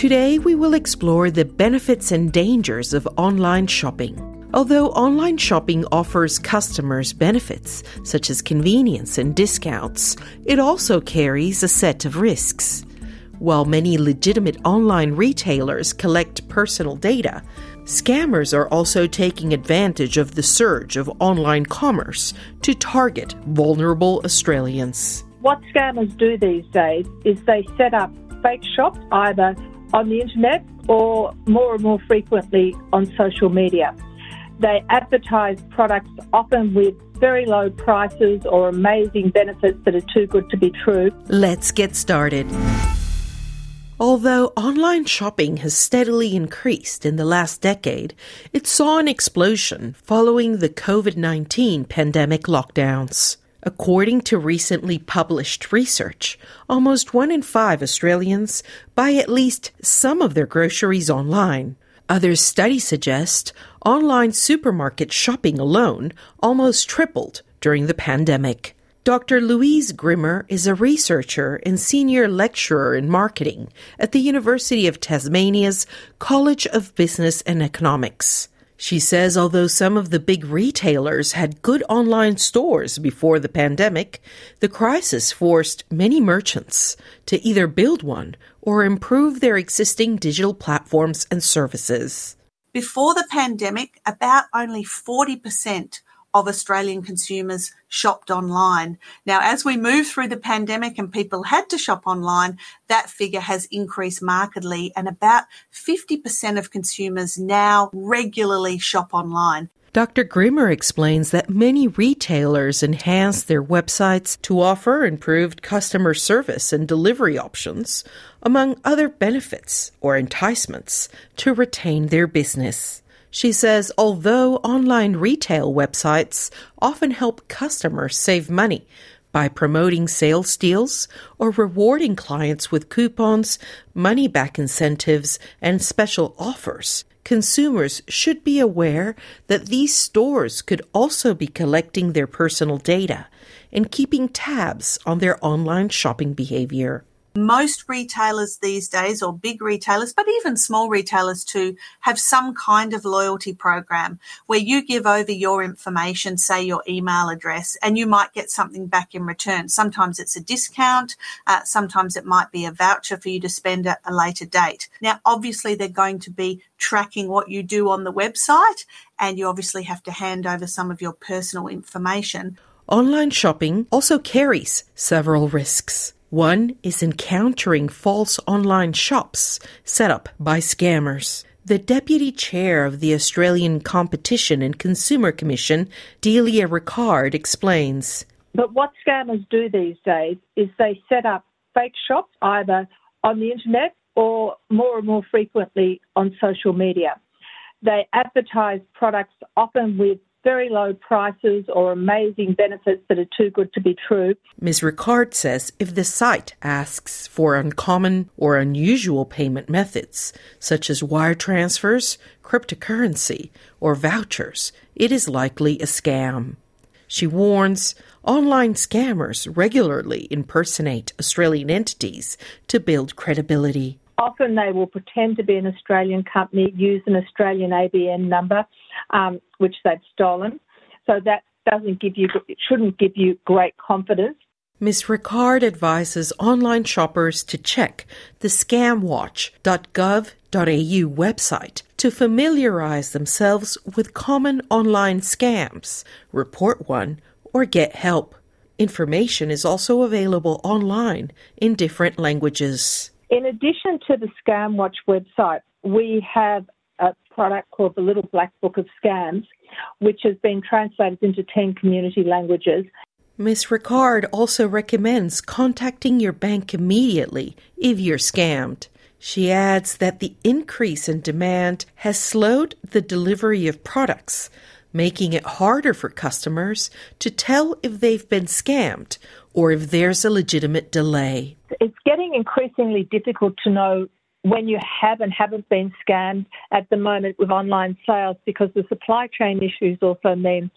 Today, we will explore the benefits and dangers of online shopping. Although online shopping offers customers benefits, such as convenience and discounts, it also carries a set of risks. While many legitimate online retailers collect personal data, scammers are also taking advantage of the surge of online commerce to target vulnerable Australians. What scammers do these days is they set up fake shops either on the internet or more and more frequently on social media. They advertise products often with very low prices or amazing benefits that are too good to be true. Let's get started. Although online shopping has steadily increased in the last decade, it saw an explosion following the COVID 19 pandemic lockdowns. According to recently published research, almost one in five Australians buy at least some of their groceries online. Other studies suggest online supermarket shopping alone almost tripled during the pandemic. Dr. Louise Grimmer is a researcher and senior lecturer in marketing at the University of Tasmania's College of Business and Economics. She says although some of the big retailers had good online stores before the pandemic, the crisis forced many merchants to either build one or improve their existing digital platforms and services. Before the pandemic, about only 40% of Australian consumers shopped online. Now, as we move through the pandemic and people had to shop online, that figure has increased markedly, and about 50% of consumers now regularly shop online. Dr. Grimmer explains that many retailers enhance their websites to offer improved customer service and delivery options, among other benefits or enticements, to retain their business. She says although online retail websites often help customers save money by promoting sales deals or rewarding clients with coupons, money back incentives, and special offers, consumers should be aware that these stores could also be collecting their personal data and keeping tabs on their online shopping behavior. Most retailers these days, or big retailers, but even small retailers too, have some kind of loyalty program where you give over your information, say your email address, and you might get something back in return. Sometimes it's a discount, uh, sometimes it might be a voucher for you to spend at a later date. Now, obviously, they're going to be tracking what you do on the website, and you obviously have to hand over some of your personal information. Online shopping also carries several risks. One is encountering false online shops set up by scammers. The deputy chair of the Australian Competition and Consumer Commission, Delia Rickard, explains. But what scammers do these days is they set up fake shops either on the internet or more and more frequently on social media. They advertise products often with very low prices or amazing benefits that are too good to be true. Ms. Rickard says if the site asks for uncommon or unusual payment methods, such as wire transfers, cryptocurrency, or vouchers, it is likely a scam. She warns online scammers regularly impersonate Australian entities to build credibility. Often they will pretend to be an Australian company, use an Australian ABN number, um, which they've stolen. So that doesn't give you, it shouldn't give you great confidence. Ms. Rickard advises online shoppers to check the scamwatch.gov.au website to familiarize themselves with common online scams, report one, or get help. Information is also available online in different languages. In addition to the ScamWatch website, we have product called the Little Black Book of Scams, which has been translated into 10 community languages. Ms. Rickard also recommends contacting your bank immediately if you're scammed. She adds that the increase in demand has slowed the delivery of products, making it harder for customers to tell if they've been scammed or if there's a legitimate delay. It's getting increasingly difficult to know when you have and haven't been scammed at the moment with online sales because the supply chain issues also mean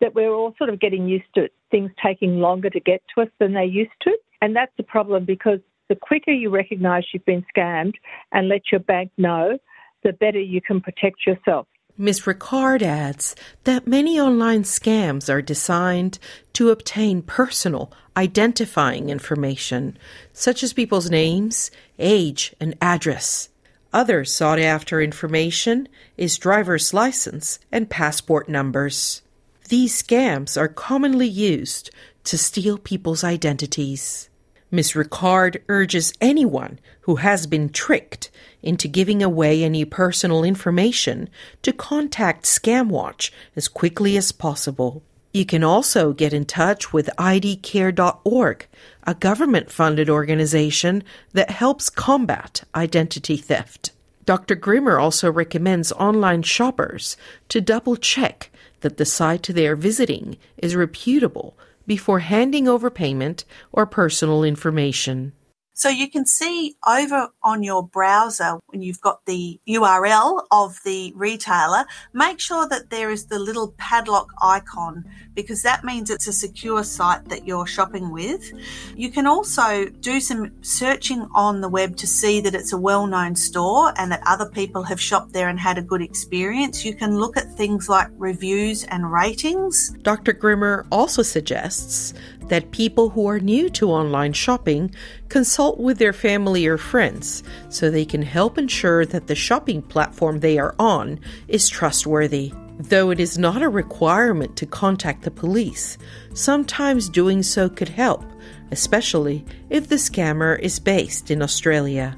that we're all sort of getting used to things taking longer to get to us than they used to. And that's the problem because the quicker you recognise you've been scammed and let your bank know, the better you can protect yourself. Ms. Rickard adds that many online scams are designed to obtain personal, identifying information, such as people's names, age, and address. Other sought after information is driver's license and passport numbers. These scams are commonly used to steal people's identities. Ms. Rickard urges anyone who has been tricked into giving away any personal information to contact ScamWatch as quickly as possible. You can also get in touch with idcare.org, a government funded organization that helps combat identity theft. Dr. Grimmer also recommends online shoppers to double check that the site they are visiting is reputable before handing over payment or personal information. So you can see over on your browser when you've got the URL of the retailer, make sure that there is the little padlock icon because that means it's a secure site that you're shopping with. You can also do some searching on the web to see that it's a well known store and that other people have shopped there and had a good experience. You can look at things like reviews and ratings. Dr. Grimmer also suggests that people who are new to online shopping consult with their family or friends so they can help ensure that the shopping platform they are on is trustworthy. Though it is not a requirement to contact the police, sometimes doing so could help, especially if the scammer is based in Australia.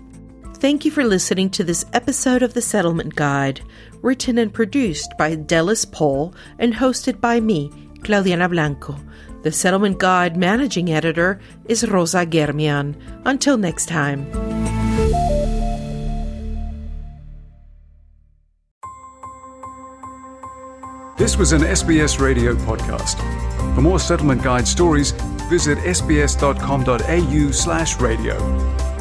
Thank you for listening to this episode of The Settlement Guide, written and produced by Delys Paul and hosted by me, Claudianna Blanco. The Settlement Guide managing editor is Rosa Germian. Until next time. This was an SBS radio podcast. For more Settlement Guide stories, visit sbs.com.au/radio.